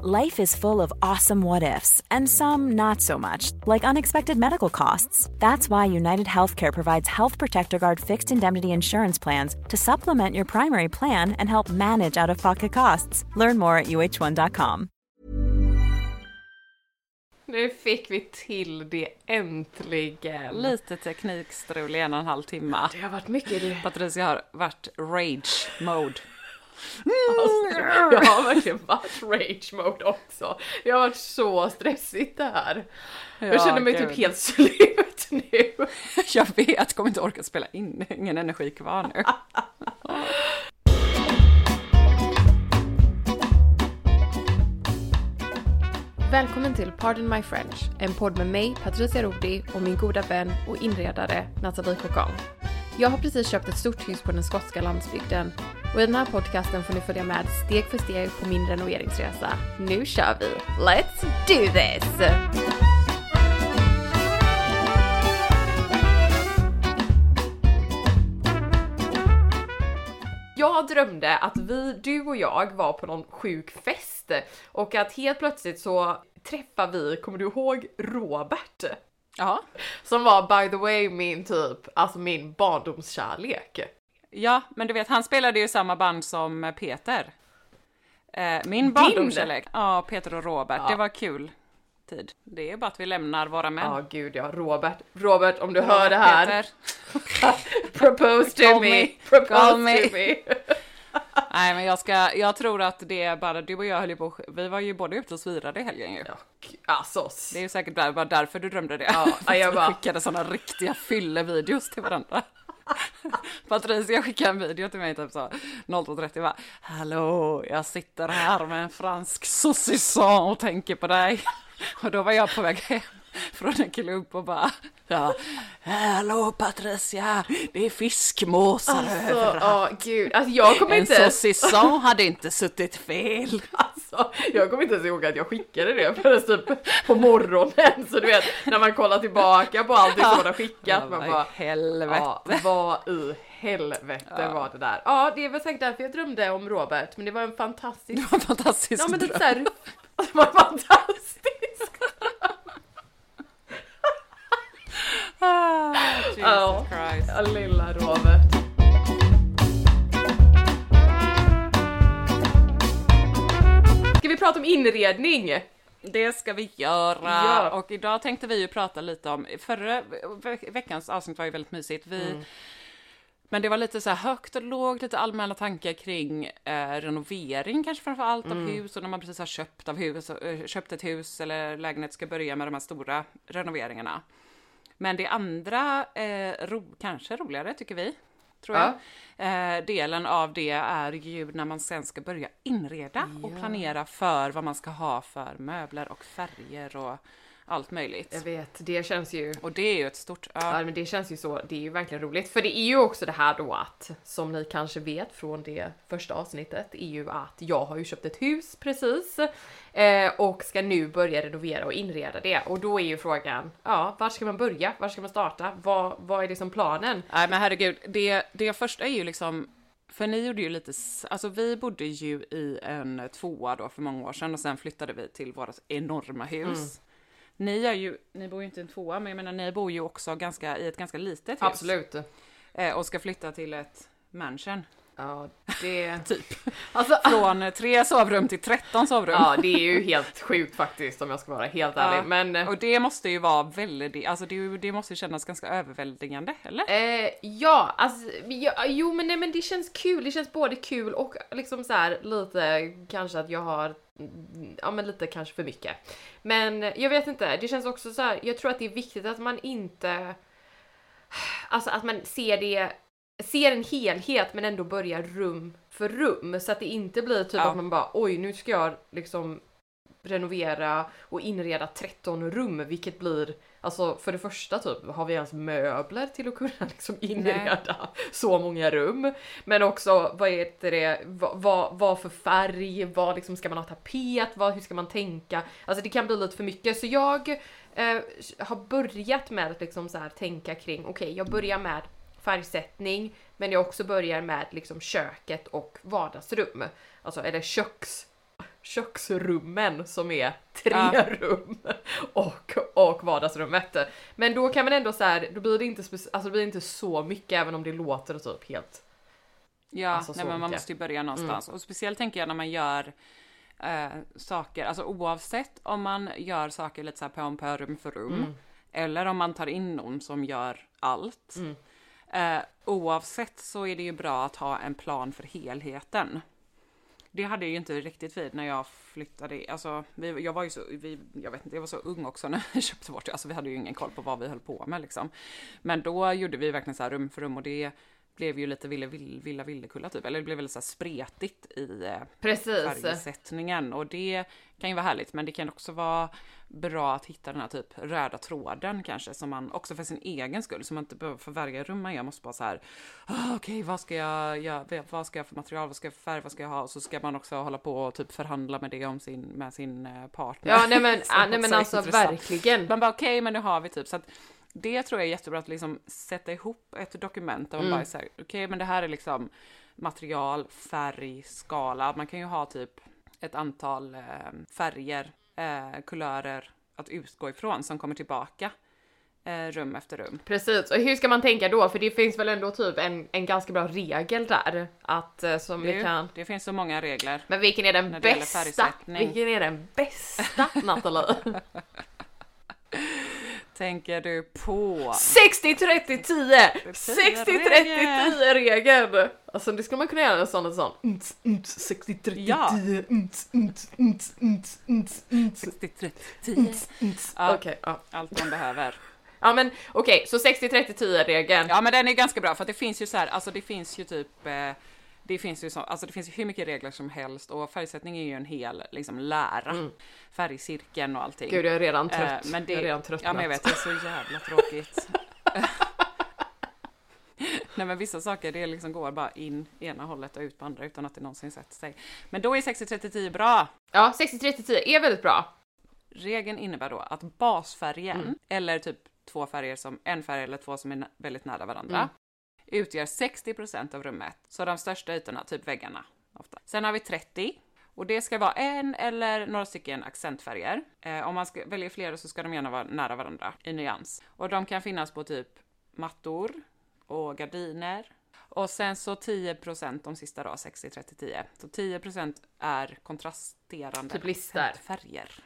Life is full of awesome what ifs, and some not so much, like unexpected medical costs. That's why United Healthcare provides Health Protector Guard fixed indemnity insurance plans to supplement your primary plan and help manage out of pocket costs. Learn more at uh1.com. Nu fick vi till det äntligen. Lite teknikstrul i en och en halv timme. Det har varit mycket det. Patricia har varit rage mode. Alltså, jag har verkligen varit rage mode också. Det har varit så stressigt det här. jag Ja, känner mig gud. typ helt slut nu. Jag vet, kommer inte orka spela in. Ingen energi kvar nu. Välkommen till Pardon My French, en podd med mig, Patricia Rodi och min goda vän och inredare Nathalie Cocan. Jag har precis köpt ett stort hus på den skotska landsbygden och i den här podcasten får ni följa med steg för steg på min renoveringsresa. Nu kör vi! Let's do this! Jag drömde att vi, du och jag var på någon sjuk fest och att helt plötsligt så träffar vi, kommer du ihåg Robert? Ja, Som var by the way min typ, alltså min barndomskärlek. Ja, men du vet, han spelade ju samma band som Peter. Eh, min barndomskärlek. Ja, Peter och Robert. Det var kul tid. Det är bara att vi lämnar våra män. Ja gud ja, Robert. Robert om du hör det här. Propose to me. Propose Call me. to me. Nej, men jag ska, jag tror att det är bara du och jag höll ju på, vi var ju båda ute och svirade i helgen ju. Alltså. Det är ju säkert bara därför du drömde det. Ja, jag vi bara- skickade sådana riktiga fyllevideos till varandra. Patricia skickade en video till mig typ så 02.30 bara Hallå, jag sitter här med en fransk saucisson och tänker på dig. Och då var jag på väg hem från en klubb och bara ja, Hallå Patricia, det är fiskmåsar Alltså, överallt. ja gud. Alltså jag kommer En inte... saucisson hade inte suttit fel. Alltså, jag kommer inte ens ihåg att jag skickade det förrän typ på morgonen. Så du vet, när man kollar tillbaka på allting som man har skickat. Man Vad bara, helvete. ja, vad i helvete var det där? Ja, det var säkert därför jag drömde om Robert. Men det var en fantastisk... Det var en fantastisk Ja men dröm. såhär, det var fantastiskt. Jesus Ja. Christ. Ja, lilla Robert. Ska vi prata om inredning? Det ska vi göra. Ja. Och idag tänkte vi ju prata lite om, förra ve- veckans avsnitt var ju väldigt mysigt. Vi, Mm. Men det var lite så här högt och lågt, lite allmänna tankar kring eh, renovering kanske framför allt av Mm. hus och när man precis har köpt, av hus, eh, köpt ett hus eller lägenhet ska börja med de här stora renoveringarna. Men det andra, eh, ro, kanske roligare tycker vi, tror jag. Eh, delen av det är ju när man sen ska börja inreda och planera för vad man ska ha för möbler och färger och allt möjligt. Jag vet, det känns ju... Och det är ju ett stort... Ja, Ja men det känns ju så, det är ju verkligen roligt. För det är ju också det här då att, som ni kanske vet från det första avsnittet, är ju att jag har ju köpt ett hus precis. Eh, och ska nu börja renovera och inreda det. Och då är ju frågan, ja, var ska man börja? Var ska man starta? Vad, vad är liksom planen? Nej men herregud, det, det första är ju liksom för ni gjorde ju lite, alltså vi bodde ju i en tvåa då för många år sedan och sen flyttade vi till vårt enorma hus. Ni är ju, ni bor ju inte i en tvåa men jag menar ni bor ju också ganska, i ett ganska litet hus. Absolut. Eh, och ska flytta till ett mansion. Ja, det... Typ. Alltså, Från tre sovrum till 13 sovrum. ja, det är ju helt sjukt faktiskt om jag ska vara helt ärlig. Ja, Men eh, Och det måste ju vara väldigt, alltså det, det måste ju kännas ganska överväldigande, eller? Eh, ja, alltså, ja, jo men nej men det känns kul, det känns både kul och liksom så här lite kanske att jag har, ja men lite kanske för mycket. Men jag vet inte, det känns också så här, jag tror att det är viktigt att man inte, alltså att man ser det, ser en helhet men ändå börjar rum för rum så att det inte blir typ Ja. att man bara oj nu ska jag liksom renovera och inreda 13 rum vilket blir Alltså för det första typ, har vi ens möbler till att kunna liksom inreda så många rum? Men också vad heter det, vad, vad, vad för färg, vad liksom ska man ha tapet, vad, hur ska man tänka? Alltså det kan bli lite för mycket så jag eh, har börjat med att liksom så här tänka kring, okej jag börjar med färgsättning men jag också börjar med liksom köket och vardagsrum. Alltså eller köks köksrummen som är tre Ja. rum och, och vardagsrummet. Men då kan man ändå så här, då blir det inte, alltså det blir inte så mycket även om det låter typ helt Ja, Alltså, nej, men man måste ju börja någonstans. Och speciellt tänker jag när man gör eh, saker, alltså oavsett om man gör saker lite så här på om på rum för rum, eller om man tar in någon som gör allt. Eh, oavsett så är det ju bra att ha en plan för helheten. Det hade jag ju inte riktigt vid när jag flyttade. Alltså, vi, jag var ju så, vi, jag vet inte, jag var så ung också när vi köpte vårt. Alltså vi hade ju ingen koll på vad vi höll på med liksom. Men då gjorde vi verkligen så här rum för rum och det blev ju lite Ville Vill- Villa Villekulla typ. Eller det blev väldigt så spretigt i eh, Precis. färgsättningen och det kan ju vara härligt men det kan också vara bra att hitta den här typ röda tråden kanske som man också för sin egen skull så man inte behöver för varje rum man gör måste bara så här "Ah, okej vad ska jag göra vad ska jag för material vad ska jag för färg vad ska jag ha och så ska man också hålla på och typ förhandla med det om sin med sin eh, partner. Ja nej men, Som ah, nej, men alltså verkligen. Man bara okej, men nu har vi typ så att det tror jag är jättebra att liksom sätta ihop ett dokument där man bara säger okej, men det här är liksom material, färg, skala. Man kan ju ha typ ett antal eh, färger, eh, kulörer att utgå ifrån som kommer tillbaka eh, rum efter rum. Precis, och hur ska man tänka då? För det finns väl ändå typ en, en ganska bra regel där att eh, som vi Det, kan det finns så många regler. Men vilken är den bästa? Vilken är den bästa Nathalie? Tänker du på? 60 30 10! 60 30 regel. 10 regeln! Alltså det skulle man kunna göra en sån och sån. Unts, unts, 60 30 Ja. 10 unts, unts, unts, unts, unts, unts, 60, 30, 10. unts. Ja. Okej. Allt man behöver. Ja men okej, så 60 30 10 regeln. Ja men den är ganska bra för det finns ju så här, alltså det finns ju typ eh, det finns ju så, alltså det finns ju hur mycket regler som helst och färgsättning är ju en hel liksom lära. Färgcirkeln och allting. Mm. Gud jag är redan Eh, trött. men det, jag är redan trött. Ja men jag vet, det är så jävla tråkigt. Nej men vissa saker det liksom går bara in ena hållet och ut på andra utan att det någonsin sätter sig. Men då är 60-30-10 bra. Ja, 60 30 10 är väldigt bra. Regeln innebär då att basfärgen, Mm. eller typ två färger som, en färg eller två som är väldigt nära varandra, Mm. Utgör 60% av rummet. Så de största ytorna, typ väggarna, ofta. Sen har vi 30 och det ska vara en eller några stycken accentfärger. Eh, om man ska välja flera så ska de gärna vara nära varandra i nyans. Och de kan finnas på typ mattor och gardiner. Och sen så 10% de sista då, 60, 30, 10. Så 10% är kontrasterande Typ accentfärger.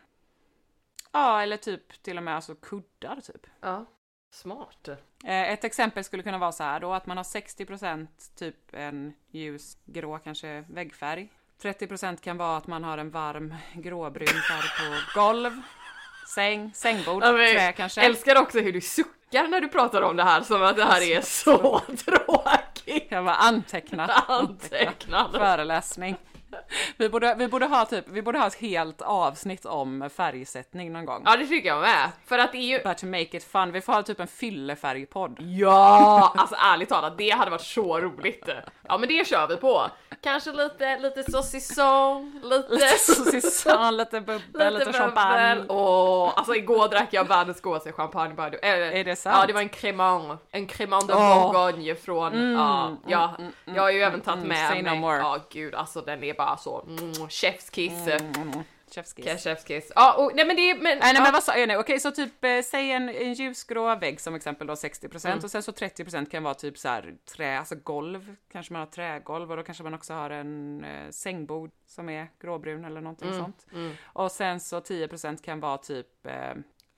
Ja, eller typ till och med alltså kuddar typ. Ja. Smart. Eh, Ett exempel skulle kunna vara så här då att man har 60% typ en ljusgrå kanske väggfärg. 30% kan vara att man har en varm gråbrun färg på golv, säng, sängbord, Ja, trä kanske. Älskar också hur du suckar när du pratar om det här som att det här är så tråkigt. Jag var antecknat. Antecknad. Föreläsning. Vi borde, vi, borde ha typ, vi borde ha ett helt avsnitt om färgsättning någon gång. Ja det tycker jag med. För att det är ju... Bara to make it fun. Vi får ha typ en fyllefärgpodd. Ja! Alltså ärligt talat, det hade varit så roligt. Ja men det kör vi på. Kanske lite, lite saucisson, lite... Lite saucisson, lite bubbel, lite, champagne. bubbel. Åh, alltså igår drack jag världens godaste champagne bara. Äh, Är det sant? Ja det var en cremant, en cremant de. Bourgogne från, ja, ja, jag har ju även tagit mm, med no mig, ja gud alltså den är bara så, mm, chef's kiss. Chef's kiss. Chef's kiss. Ja, och, nej men det är... Men, Nej, nej men vad sa jag nu? Okej, så typ eh, säg en, en ljusgrå vägg som exempel då 60% Mm. och sen så 30% kan vara typ så här trä, alltså golv, kanske man har trägolv och då kanske man också har en eh, sängbord som är gråbrun eller någonting Mm, sånt. Och sen så 10% kan vara typ eh,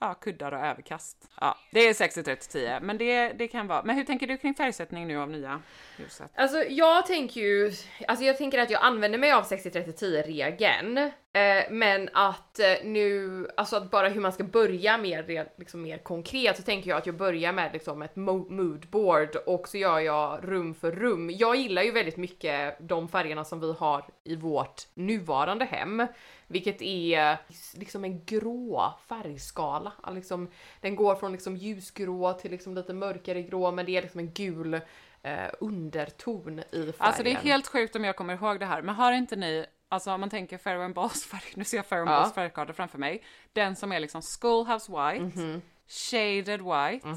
ja, kuddar och överkast. Ja, det är 60-30-10, men det, det kan vara. Men hur tänker du kring färgsättning nu av nya huset? Alltså jag tänker ju, alltså jag tänker att jag använder mig av 60-30-10 regeln. Eh, men att eh, nu, alltså att bara hur man ska börja mer, liksom mer konkret så tänker jag att jag börjar med liksom ett moodboard och så gör jag rum för rum. Jag gillar ju väldigt mycket de färgerna som vi har i vårt nuvarande hem. Vilket är liksom en grå färgskala. Liksom, den går från liksom ljusgrå till liksom lite mörkare grå men det är liksom en gul eh, underton i färgen. Alltså det är helt sjukt om jag kommer ihåg det här, men har inte ni, alltså om man tänker Farrow and Balls färg, nu ser jag Farrow and Ja. Balls färgkarta framför mig, den som är liksom Schoolhouse White, Mhm. Shaded White,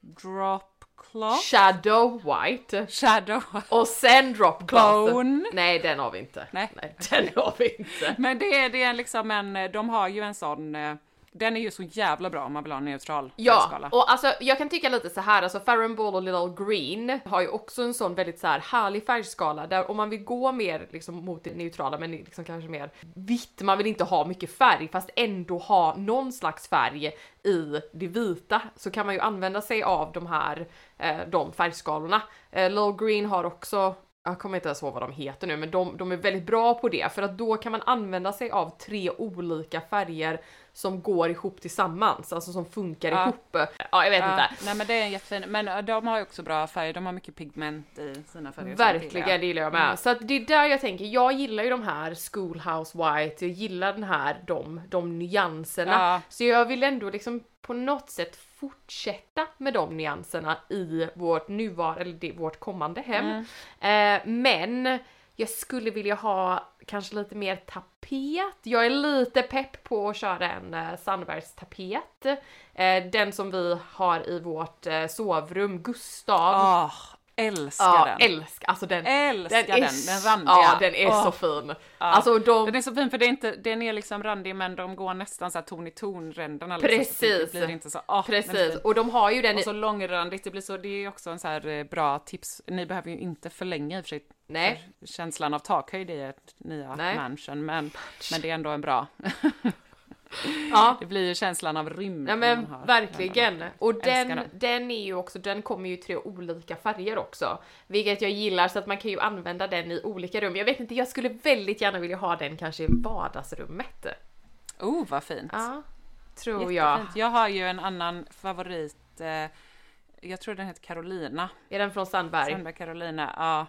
Drop Cloth, Shadow White Shadow och sen Drop Cloth. Bone. Nej, den har vi inte. Nej. den har vi inte. Men det är, det är liksom en, de har ju en sån, eh, den är ju så jävla bra om man vill ha en neutral Ja, färgskala. och alltså jag kan tycka lite så här, alltså Farron Ball och Little Green har ju också en sån väldigt så här härlig färgskala där om man vill gå mer liksom mot det neutrala men liksom kanske mer vitt, man vill inte ha mycket färg fast ändå ha någon slags färg i det vita så kan man ju använda sig av de här eh, de färgskalorna. Eh, Little Green har också jag kommer inte ens ihåg vad de heter nu, men de, de är väldigt bra på det för att då kan man använda sig av tre olika färger som går ihop tillsammans, alltså som funkar Ja. ihop. Ja, jag vet Ja, inte. nej men det är en jättefin, men eh, de har ju också bra färger, de har mycket pigment i sina färger. så det gillar Verkligen, jag. det gillar jag med. Så att det är där jag tänker, jag gillar ju de här Schoolhouse White, jag gillar den här, de, de nyanserna. Ja. Så jag vill ändå liksom på något sätt fortsätta med de nyanserna i vårt nuvarande, eller det, vårt kommande hem. Eh, men jag skulle vilja ha kanske lite mer tapet. Jag är lite pepp på att köra en eh, Sandbergs-tapet. Eh, den som vi har i vårt eh, sovrum, Gustav. Ah, älskar Ja, den. älsk, alltså den, Älskar är den, s- den randiga. Ja, den är Åh. så fin. Alltså de, Den är så fin för det är inte, den är liksom randig men de går nästan så här ton i ton ränderna. Liksom, Precis. det blir inte så, den är precis, och de har ju den Och så långrandigt, det blir så, det är också en så här eh, bra tips. Ni behöver ju inte förlänga i och för sig Nej. för känslan av takhöjd i ert nya Nej. mansion, men, men det är ändå en bra. ja. Det blir ju känslan av rymd. Ja men verkligen. den. Och den, den är ju också, den kommer ju i tre olika färger också. Vilket jag gillar så att man kan ju använda den i olika rum. Jag vet inte, jag skulle väldigt gärna vilja ha den kanske i vardagsrummet. Oh, vad fint. Ja, tror jag. Jättefint. Jag har ju en annan favorit. Eh, jag tror den heter Carolina. Är den från Sandberg? Sandberg Carolina. Ja,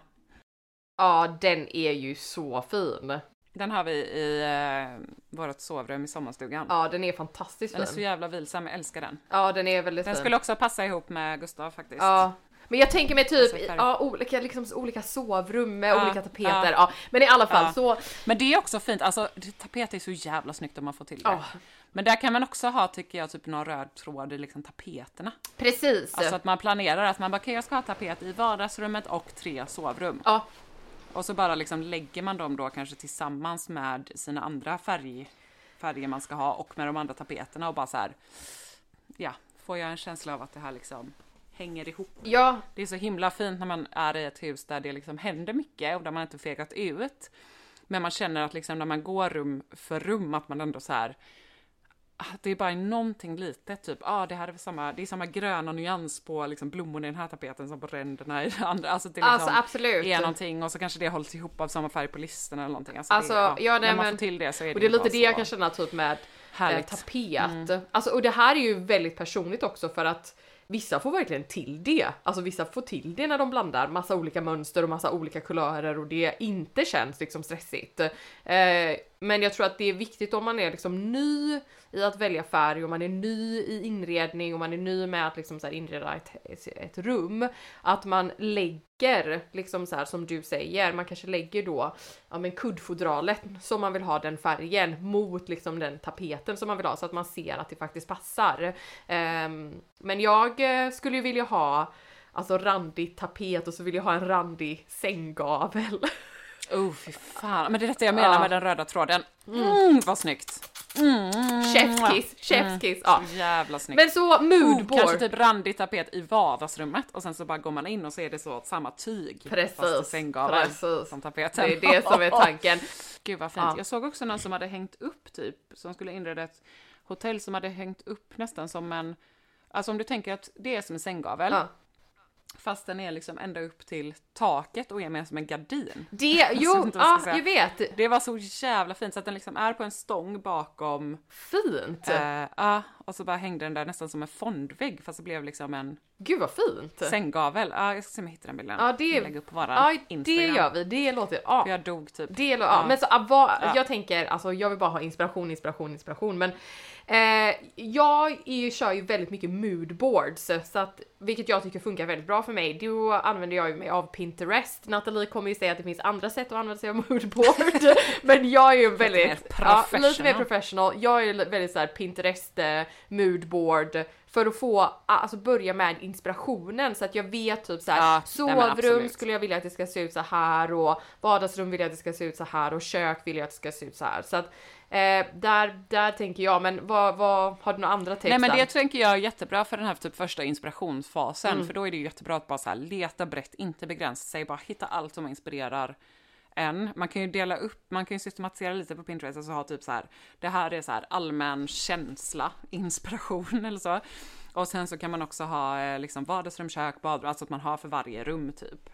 Ja, den är ju så fin. Den har vi i eh, vårt sovrum i sommarstugan. Ja, den är fantastiskt Den är så jävla vilsam, jag älskar den. Ja, den är väldigt Den fin. skulle också passa ihop med Gustav faktiskt. Ja. Men jag tänker mig typ Alltså, färg. ja, olika, liksom, olika sovrum med Ja, olika tapeter. ja. Ja. Men i alla fall Ja. så, Men det är också fint, alltså det- tapet är så jävla snyggt om man får till det. Ja. Men där kan man också ha, tycker jag, typ någon röd tråd i liksom tapeterna. precis. Alltså att man planerar att man bara, okej jag ska ha tapet i vardagsrummet och tre sovrum. Ja, Och så bara liksom lägger man dem då kanske tillsammans med sina andra färg, färger man ska ha och med de andra tapeterna och bara så här. Ja, får jag en känsla av att det här liksom hänger ihop. ja, Det är så himla fint när man är i ett hus där det liksom händer mycket och där man inte fegat ut. Men man känner att liksom när man går rum för rum att man ändå så här det är bara någonting litet, typ, ah, det här är samma, det är samma gröna nyans på liksom blommorna i den här tapeten som på ränderna i den andra. Alltså det liksom Alltså, absolut. är någonting och så kanske det hålls ihop av samma färg på listorna eller någonting. Alltså, Alltså, det, ja, ja, nej, när man men- får till det så är det och det är lite det jag kan känna typ med eh, härligt. Mm. tapet. Alltså, och det här är ju väldigt personligt också för att vissa får verkligen till det. Alltså vissa får till det när de blandar massa olika mönster och massa olika kulörer och det inte känns liksom stressigt. Eh, men jag tror att det är viktigt om man är liksom ny i att välja färg och man är ny i inredning och man är ny med att liksom så här inreda ett, ett, rum. Att man lägger, liksom så här som du säger, man kanske lägger då ja, men kuddfodralet som man vill ha den färgen mot liksom den tapeten som man vill ha så att man ser att det faktiskt passar. Um, men jag eh, skulle ju vilja ha alltså randig tapet och så vill jag ha en randig sänggavel. Oh fy fan, men det är detta jag menar Ja. med den röda tråden. Mm, vad snyggt! Chefskiss, chefskiss. Ja. Så jävla snyggt. Men så Oh, moodboard. kanske typ randig tapet i vardagsrummet och sen så bara går man in och så är det så samma tyg. Precis, precis. som tapeten. Det är det som är tanken. Gud vad fint. Ja. Jag såg också någon som hade hängt upp typ, som skulle inreda ett hotell som hade hängt upp nästan som en, alltså om du tänker att det är som en sänggavel, Ja. Fast den är liksom ända upp till taket och är mer som en gardin. Det, jo, jag ja, jag vet. Det var så jävla fint så att den liksom är på en stång bakom, Fint. eh, ja, och så bara hängde den där nästan som en fondvägg fast det blev liksom en Gud vad fint. sänggavel. Ja, jag ska se om jag hittar den bilden. Ja, det, Jag lägger upp på våran ja, det gör vi. Det låter... Ja. För jag dog typ. Det, lå- ja. Men så, ah, vad, Ja. jag tänker, alltså jag vill bara ha inspiration, inspiration, inspiration. Men eh, jag är ju, kör ju väldigt mycket moodboards, så att, vilket jag tycker funkar väldigt bra för mig. Då använder jag ju mig av Pinterest. Nathalie kommer ju säga att det finns andra sätt att använda sig av moodboard. men jag är ju väldigt, mer ja, lite mer professional. professional. Jag är väldigt så här Pinterest eh, moodboard för att få, alltså börja med inspirationen så att jag vet typ så här, Ja, nej, sovrum absolut. skulle jag vilja att det ska se ut så här och vardagsrum vill jag att det ska se ut så här och kök vill jag att det ska se ut så här. Så att eh, där, där tänker jag, men vad, vad har du några andra tips? Nej men det tänker jag är jättebra för den här typ första inspirationsfasen, Mm. för då är det ju jättebra att bara så här leta brett, inte begränsa sig, bara hitta allt som inspirerar en. Man kan ju dela upp, man kan ju systematisera lite på Pinterest och så ha typ så här, det här är så här allmän känsla, inspiration eller så. Och sen så kan man också ha eh, liksom vardagsrum, kök, badrum, alltså att man har för varje rum typ.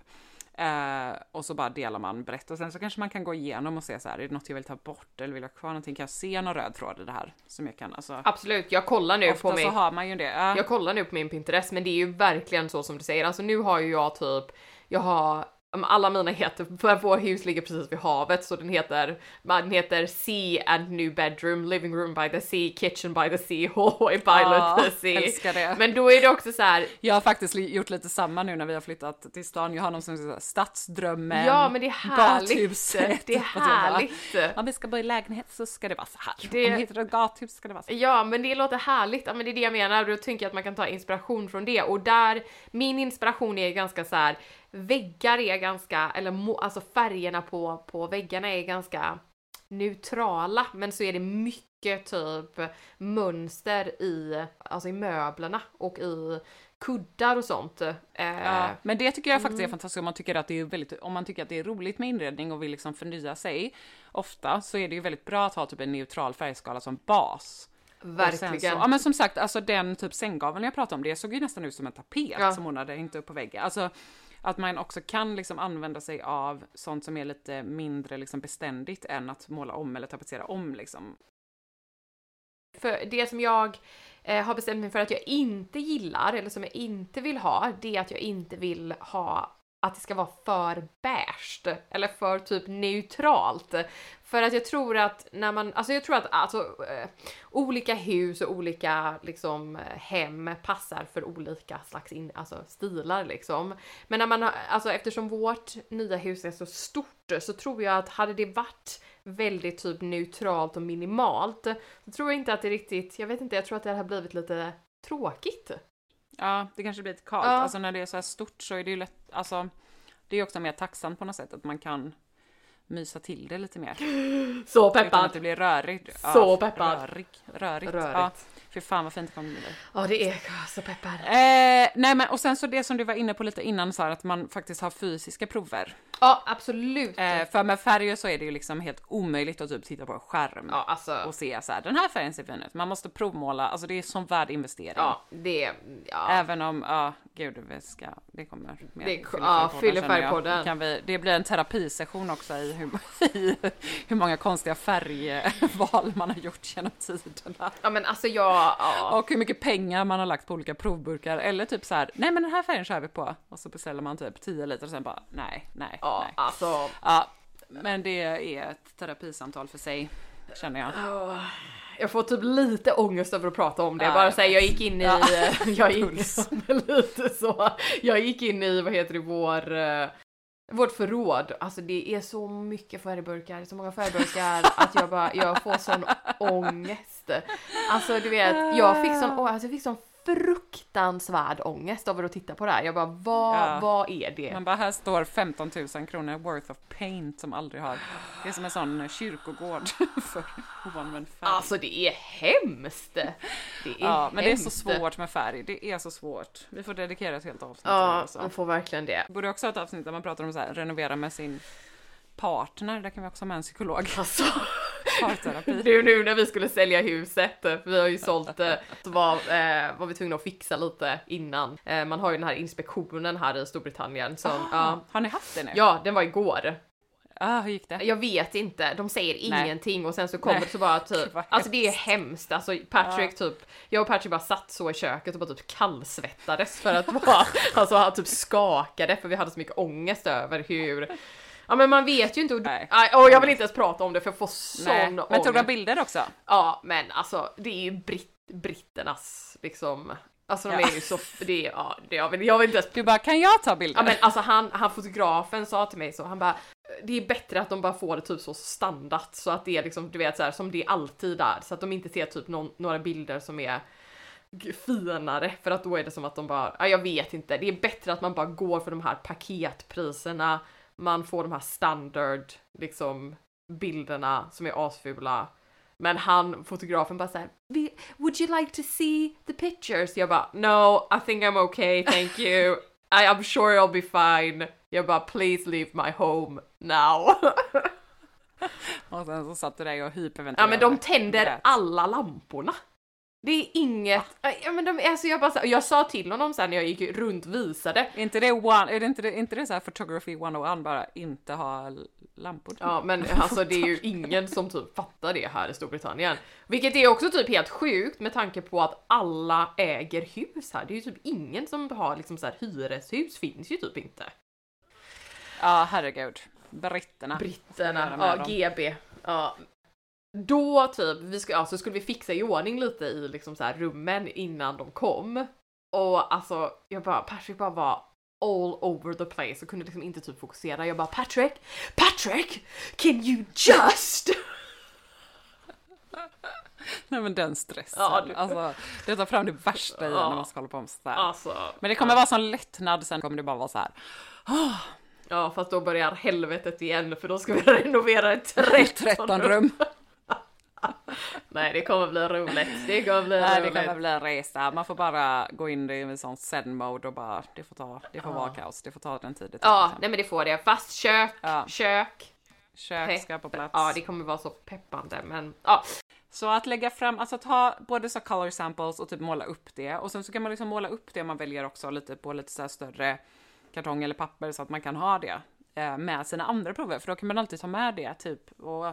Eh, och så bara delar man brett och sen så kanske man kan gå igenom och se så här, är det något jag vill ta bort eller vill jag ha kvar någonting? Kan jag se någon röd tråd i det här som jag kan, alltså. Absolut, jag kollar nu Ofta på min... så har man ju det. Ja. Jag kollar nu på min Pinterest, men det är ju verkligen så som du säger. Alltså nu har ju jag typ, jag har alla mina heter, för vår hus ligger precis vid havet så den heter, den heter Sea and New Bedroom, Living Room by the Sea, Kitchen by the Sea, Hallway by Ja, the Sea. älskar det. Men då är det också så här, Jag har faktiskt gjort lite samma nu när vi har flyttat till stan. Jag har någon som säger stadsdrömmen, ja men det är härligt. gathuset. Det är bara, härligt. Om vi ska bo i lägenhet så ska det vara så här. Det- Om vi hittar ett gathus ska det vara så här. Ja, men det låter härligt. Ja, men det är det jag menar. Då tänker jag att man kan ta inspiration från det. Och där, min inspiration är ganska så här. Väggar är ganska, eller alltså färgerna på, på väggarna är ganska neutrala, men så är det mycket typ mönster i, alltså i möblerna och i kuddar och sånt. Eh, Ja, men det tycker jag faktiskt Mm. är fantastiskt om man tycker att det är väldigt, om man tycker att det är roligt med inredning och vill liksom förnya sig. Ofta så är det ju väldigt bra att ha typ en neutral färgskala som bas. Verkligen. Så, ja men som sagt, alltså den typ sänggaveln jag pratade om, det såg ju nästan ut som en tapet Ja. som hon hade hängt upp på väggen. Alltså att man också kan liksom använda sig av sånt som är lite mindre liksom beständigt än att måla om eller tapetsera om liksom. För det som jag eh, har bestämt mig för att jag inte gillar, eller som jag inte vill ha, det är att jag inte vill ha att det ska vara för beige eller för typ neutralt. För att jag tror att när man, alltså jag tror att alltså, eh, olika hus och olika liksom hem passar för olika slags in, alltså, stilar liksom. Men när man alltså eftersom vårt nya hus är så stort så tror jag att hade det varit väldigt typ neutralt och minimalt så tror jag inte att det riktigt, jag vet inte, jag tror att det hade blivit lite tråkigt. Ja, det kanske blir lite kallt. Ja. Alltså när det är så här stort så är det ju lätt, alltså det är också mer tacksamt på något sätt att man kan mysa till det lite mer. Så Utan att peppad! det blir rörigt. Så peppad. Rörig, rörigt. Rörigt. Ja, fy fan vad fint det kommer bli. Ja det är så peppad. Eh, nej men och sen så det som du var inne på lite innan så här att man faktiskt har fysiska prover. Ja absolut. Eh, för med färger så är det ju liksom helt omöjligt att typ titta på en skärm ja alltså. och se så här den här färgen ser fin ut. Man måste provmåla, alltså det är som värd investering. Ja det, ja. Även om, ja gud vi ska, det kommer mer. Det- ja, färgpodden, fylla känner jag. färgpodden. Kan vi, det blir en terapisession också i hur, i hur många konstiga färgval man har gjort genom tiderna. Ja men alltså jag, ja. Och hur mycket pengar man har lagt på olika provburkar. Eller typ så här, nej men den här färgen kör vi på. Och så beställer man typ 10 liter och sen bara, nej, nej, Ja nej. alltså. Ja, men det är ett terapisamtal för sig, känner jag. Jag får typ lite ångest över att prata om det. Ja, Bara säga jag gick in i, Ja. jag gick, lite så. Jag gick in i, vad heter det, vår, eh, vårt förråd. Alltså det är så mycket färgburkar, så många färgburkar att jag bara, jag får sån ångest. Alltså du vet, jag fick sån, alltså, jag fick sån fruktansvärd ångest över att titta på det här. Jag bara, vad, Ja. vad är det? Man bara, här står 15 000 kronor worth of paint som aldrig har... Det är som en sån kyrkogård för oanvänd färg. Alltså det är hemskt! Det är ja, men det är så hemskt. svårt med färg. Det är så svårt. Vi får dedikera ett helt avsnitt Ja, man får verkligen det. Borde också ha ett avsnitt där man pratar om så här, renovera med sin partner. Där kan vi också ha med en psykolog. Alltså, Parterapi. ju nu när vi skulle sälja huset, för vi har ju sålt det, så var, eh, var vi tvungna att fixa lite innan. Eh, man har ju den här inspektionen här i Storbritannien som, ja, Har ni haft det nu? ja den var igår. Ah, hur gick det? Jag vet inte, de säger Nej. ingenting och sen så kommer Nej. det så bara typ, alltså det är hemskt. Alltså Patrick typ, jag och Patrick bara satt så i köket och bara typ kallsvettades för att vara, alltså han typ skakade för vi hade så mycket ångest över hur Ja men man vet ju inte och, Nej. Och jag vill inte ens prata om det för jag får sån Nej. Men tog de bilder också? Ja men alltså det är ju britt, britternas liksom, alltså de Ja. är ju så, det är, ja, det, jag, vill, jag vill inte ens Du bara, kan jag ta bilder? Ja men alltså han, han fotografen sa till mig så, han bara det är bättre att de bara får det typ så standard så att det är liksom, du vet så här, som det alltid är så att de inte ser typ någon, några bilder som är finare för att då är det som att de bara, ja jag vet inte, det är bättre att man bara går för de här paketpriserna, man får de här standard liksom bilderna som är asfula. Men han, fotografen bara såhär, "Vi- would you like to see the pictures? Jag bara, no, I think I'm okay, thank you. I, I'm sure I'll be fine. Jag bara, please leave my home now. Och sen så satt du där och ja hyperventilerade. men de tänder alla lamporna. Det är inget, ja men de, alltså jag bara så- jag sa till honom sen när jag gick runt visade. Är inte det, one, är det inte inte det så här photography 101 bara inte ha lampor? Ja men alltså det är ju ingen som typ fattar det här i Storbritannien. Vilket är också typ helt sjukt med tanke på att alla äger hus här. Det är ju typ ingen som har liksom så här hyreshus finns ju typ inte. Ja, herregud. Britterna. Britterna, ja dem. GB. Ja. Då typ, vi ska, alltså skulle vi fixa i ordning lite i liksom så här rummen innan de kom. Och alltså, jag bara, Patrick bara var all over the place och kunde liksom inte typ fokusera. Jag bara Patrick, Patrick, can you just? Nej men den stressen. Ja, du- Alltså, det tar fram det värsta i Ja. när man ska hålla på med sådär. Alltså, Men det kommer vara sån lättnad, sen kommer det bara vara så här. ja fast då börjar helvetet igen för då ska vi renovera ett 13, 13 rum. Nej det kommer bli roligt, det kommer bli Nej, det roligt. kommer bli en resa. Man får bara gå in i en sån zen mode och bara, det får ta, det får vara kaos. Det får ta den tid det tar. Ja, nej men det får det. Fast kök, Ja. kök. Kök ska på plats. Ja, det kommer vara så peppande men ja. Så att lägga fram, alltså ta både så color samples och typ måla upp det. Och sen så kan man liksom måla upp det man väljer också lite på lite så större kartong eller papper så att man kan ha det eh, med sina andra prover. För då kan man alltid ta med det typ och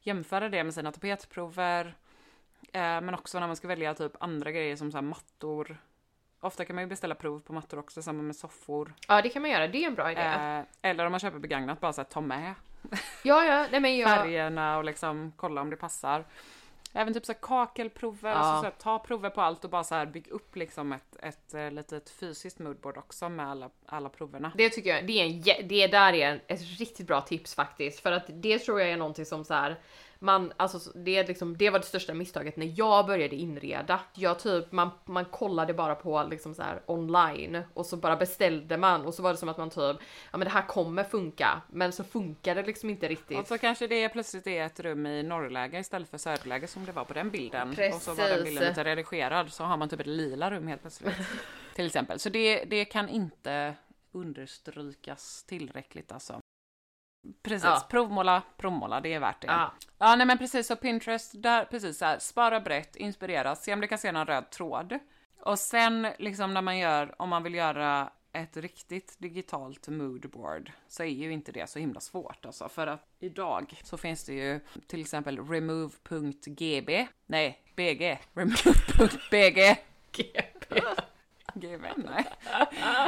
jämföra det med sina tapetprover. Eh, men också när man ska välja typ andra grejer som så här mattor. Ofta kan man ju beställa prov på mattor också, samma med soffor. Ja, det kan man göra. Det är en bra idé. Eh, eller om man köper begagnat, bara så här, ta med ja, ja, nej men jag... färgerna och liksom kolla om det passar. Även typ så kakelprover, Ja. alltså så ta prover på allt och bara så här bygg upp liksom ett, ett, eh, litet fysiskt moodboard också med alla, alla proverna. Det tycker jag, det är en, det där är ett riktigt bra tips faktiskt. För att det tror jag är någonting som så här, man, alltså det, liksom, det var det största misstaget när jag började inreda. Jag typ, man, man kollade bara på liksom så här online och så bara beställde man och så var det som att man typ, ja men det här kommer funka. Men så funkar det liksom inte riktigt. Och så kanske det plötsligt är ett rum i norrläge istället för söderläge som det var på den bilden. Och så var den Precis. bilden lite redigerad så har man typ ett lila rum helt plötsligt. till exempel. Så det, det kan inte understrykas tillräckligt alltså. Precis, Ja. provmåla, provmåla, det är värt det. Ja. Ja, nej men precis, så Pinterest, där, precis så här, spara brett, inspireras, se om du kan se någon röd tråd. Och sen liksom när man gör, om man vill göra ett riktigt digitalt moodboard så är ju inte det så himla svårt alltså. För att idag så finns det ju till exempel remove.gb, nej, bg, remove.bg. GP. GB, nej.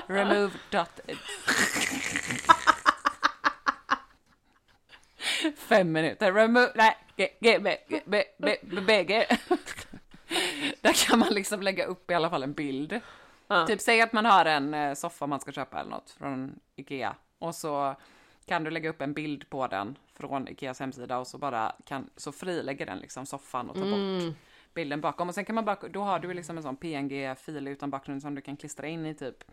Remove. Fem minuter. Remove. Nej. G, G, B, G, B, B, B, B, G. Där kan man liksom lägga upp i alla fall en bild. Ja. Typ säg att man har en eh, soffa man ska köpa eller något från Ikea. Och så kan du lägga upp en bild på den från Ikeas hemsida och så bara kan, så frilägger den liksom soffan och tar bort bilden bakom. Och sen kan man bara, då har du liksom en sån PNG-fil utan bakgrund som du kan klistra in i typ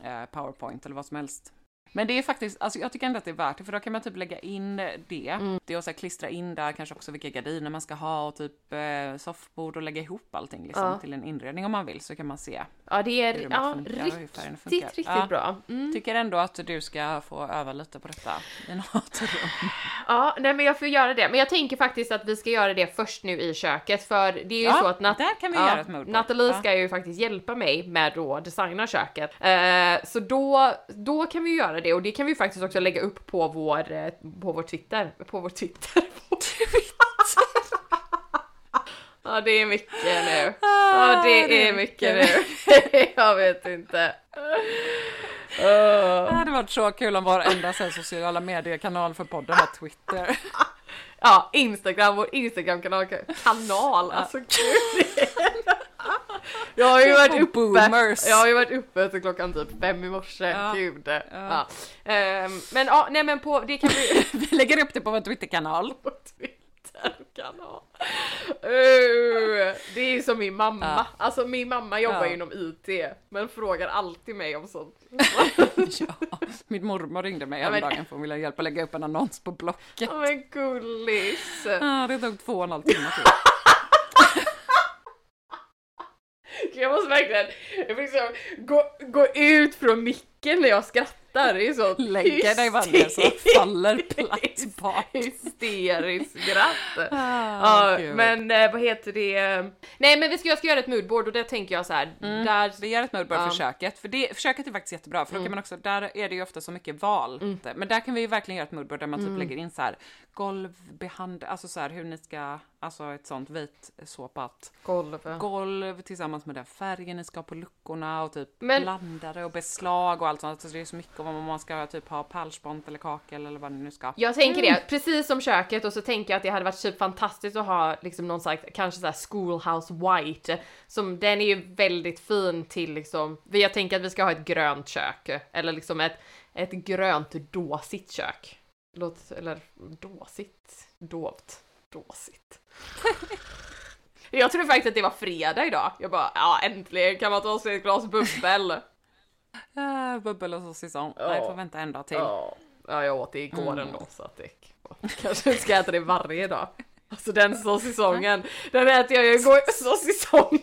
eh, Powerpoint eller vad som helst. Men det är faktiskt, alltså jag tycker ändå att det är värt det, för då kan man typ lägga in det. Mm. Det och så här klistra in där kanske också vilka gardiner man ska ha och typ eh, soffbord och lägga ihop allting liksom Ja. till en inredning om man vill så kan man se. Ja, det är ja, funkar riktigt, riktigt Ja. bra. Mm. Tycker ändå att du ska få öva lite på detta i något rum. Ja, nej men jag får göra det. Men jag tänker faktiskt att vi ska göra det först nu i köket för det är ju Ja, så att Nat- där kan vi göra ett moodboard. Nathalie ska ju faktiskt hjälpa mig med då designa köket. Eh, så då, då kan vi göra det och det kan vi faktiskt också lägga upp på vår, eh, på vår Twitter. På vår Twitter. På Ja, det är mycket nu. Ja, det är mycket nu. jag vet inte. Det hade varit så kul om vår enda så här sociala mediekanal för podden var Twitter. Ja, Instagram, vår Instagram-kanal. Kanal, alltså gud. Jag har ju varit uppe, boomers. jag har ju varit uppe till klockan typ fem i morse, Ja. gud. Ja. Ehm, men ja, nej men på, det kan vi Vi lägger upp det på vår Twitterkanal. på Twitterkanal. Uh, det är ju som min mamma, Ja. alltså min mamma jobbar Ja. ju inom IT, men frågar alltid mig om sånt. Ja. Min mormor ringde mig Ja, men- häromdagen för hon ville hjälpa att lägga upp en annons på Blocket. Ja men gullis. Ja, det tog två och en halv timme typ. Jag måste verkligen jag fick så, gå, gå ut från micken när jag skrattar. Det är så Lägger dig bara så faller platt bak. Hysteriskt skratt. Ah, ja, gud. men eh, vad heter det? Nej men vi ska, jag ska göra ett moodboard och det tänker jag så här. Där, Vi gör ett moodboard Ja. Mm. för köket, för det, för köket är faktiskt jättebra, för då kan man också, där är det ju ofta så mycket val. Men där kan vi ju verkligen göra ett moodboard där man Mm. typ lägger in så här golvbehand, alltså så här hur ni ska, alltså ett sånt vitsåpat golv. golv tillsammans med den färgen ni ska ha på luckorna och typ Men- blandare och beslag och allt sånt. Så det är så mycket om man ska typ ha pärlspont eller kakel eller vad ni nu ska. Jag tänker det, precis som köket och så tänker jag att det hade varit typ fantastiskt att ha liksom någon slags, kanske såhär schoolhouse white. Som den är ju väldigt fin till liksom, jag tänker att vi ska ha ett grönt kök. Eller liksom ett, ett grönt dåsigt kök. Låt, eller dåsigt, dovt, dåsigt. Jag trodde faktiskt att det var fredag idag. Jag bara, ja äntligen kan man ta sig ett glas bubbel. Äh, bubbel och saucisson. Nej, får vänta en dag till. Ja, ja jag åt det igår Mm. ändå så att det kanske ska äta det varje dag. Alltså den såsisongen, den äter jag ju igår, såsisongen.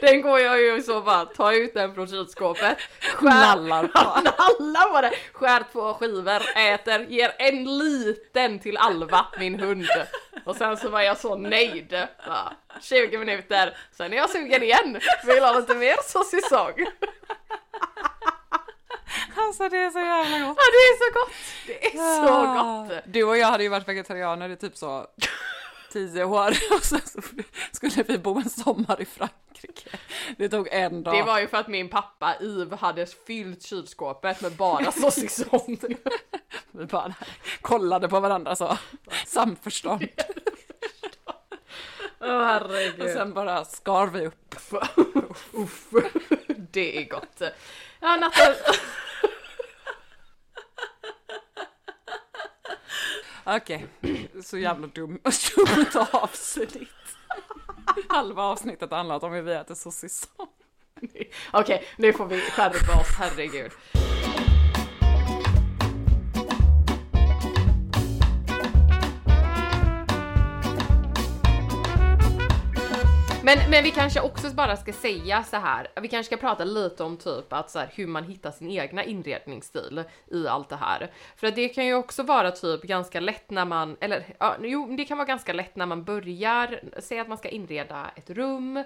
Den går jag ju så bara, tar ut den från kylskåpet, Nallar på. nallar på det, skär två skivor, äter, ger en liten till Alva, min hund. Och sen så var jag så nöjd. Bara, 20 minuter, sen är jag sugen igen, vill ha lite mer såsisong. Alltså det är så jävla gott. Ja det är så gott! Det är så gott! Du och jag hade ju varit vegetarianer i typ så tio år och sen så skulle vi bo en sommar i Frankrike. Det tog en dag. Det var ju för att min pappa Yves hade fyllt kylskåpet med bara såsisong. Vi bara kollade på varandra så. Samförstånd. Åh Och herregud. sen bara skar vi upp. Uff. Det är gott. Ja Natta, Okej, så jävla dum, dumt avsnitt. Halva avsnittet handlat om hur vi äter sossisson. okej nu får vi skärpa oss, herregud. Men, men vi kanske också bara ska säga så här. vi kanske ska prata lite om typ att så här, hur man hittar sin egna inredningsstil i allt det här. För att det kan ju också vara typ ganska lätt när man, eller ja, jo, det kan vara ganska lätt när man börjar, säga att man ska inreda ett rum,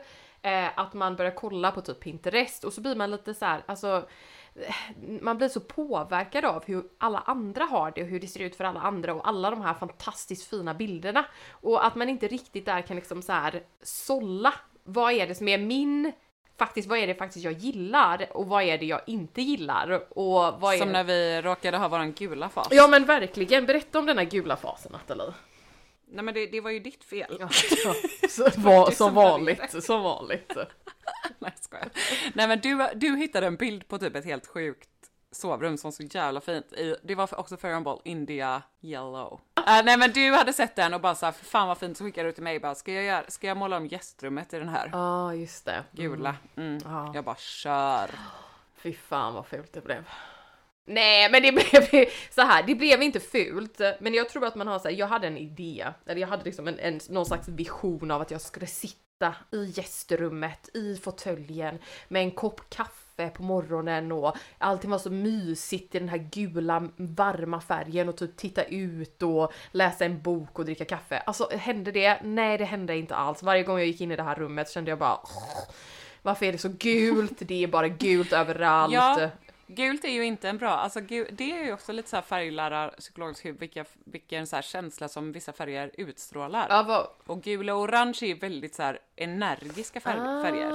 eh, att man börjar kolla på typ Pinterest och så blir man lite så här, alltså man blir så påverkad av hur alla andra har det och hur det ser ut för alla andra och alla de här fantastiskt fina bilderna. Och att man inte riktigt där kan liksom så här sålla. Vad är det som är min, faktiskt vad är det faktiskt jag gillar och vad är det jag inte gillar och vad är Som det... när vi råkade ha våran gula fas. Ja men verkligen, berätta om den här gula fasen Nathalie. Nej men det, det var ju ditt fel. Ja, så, var, som vanligt, som vanligt. Nej, skojar. Nej, men du, du hittade en bild på typ ett helt sjukt sovrum som så jävla fint. Det var också för en boll India Yellow. Äh, nej men du hade sett den och bara såhär, fan vad fint, så skickade du till mig bara, ska jag, göra, ska jag måla om gästrummet i den här? Ja, ah, just det. Gula. Mm. Ja. Jag bara kör. Fy fan vad fult det blev. Nej, men det blev så här. Det blev inte fult, men jag tror att man har så här, Jag hade en idé, eller jag hade liksom en, en någon slags vision av att jag skulle sitta i gästrummet i fåtöljen med en kopp kaffe på morgonen och allting var så mysigt i den här gula varma färgen och typ titta ut och läsa en bok och dricka kaffe. Alltså hände det? Nej, det hände inte alls. Varje gång jag gick in i det här rummet kände jag bara varför är det så gult? Det är bara gult överallt. Ja, gult är ju inte en bra, alltså gul, det är ju också lite så här färglära psykologiskt vilka, vilken så här känsla som vissa färger utstrålar. Ja, vad... Och gul och orange är ju väldigt så här energiska färg, ah, färger.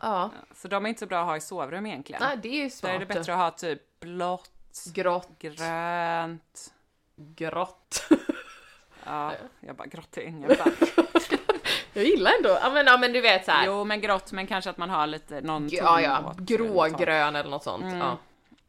Ja. Så de är inte så bra att ha i sovrum egentligen. Nej, det är ju smart. Där är det bättre att ha typ blått, grått, grönt. Grått. Ja, jag bara grått är ingen färg. Jag gillar ändå, ja men, ja men du vet såhär. Jo men grått men kanske att man har lite någon Ja ja, grågrön eller något sånt. Mm. Ja.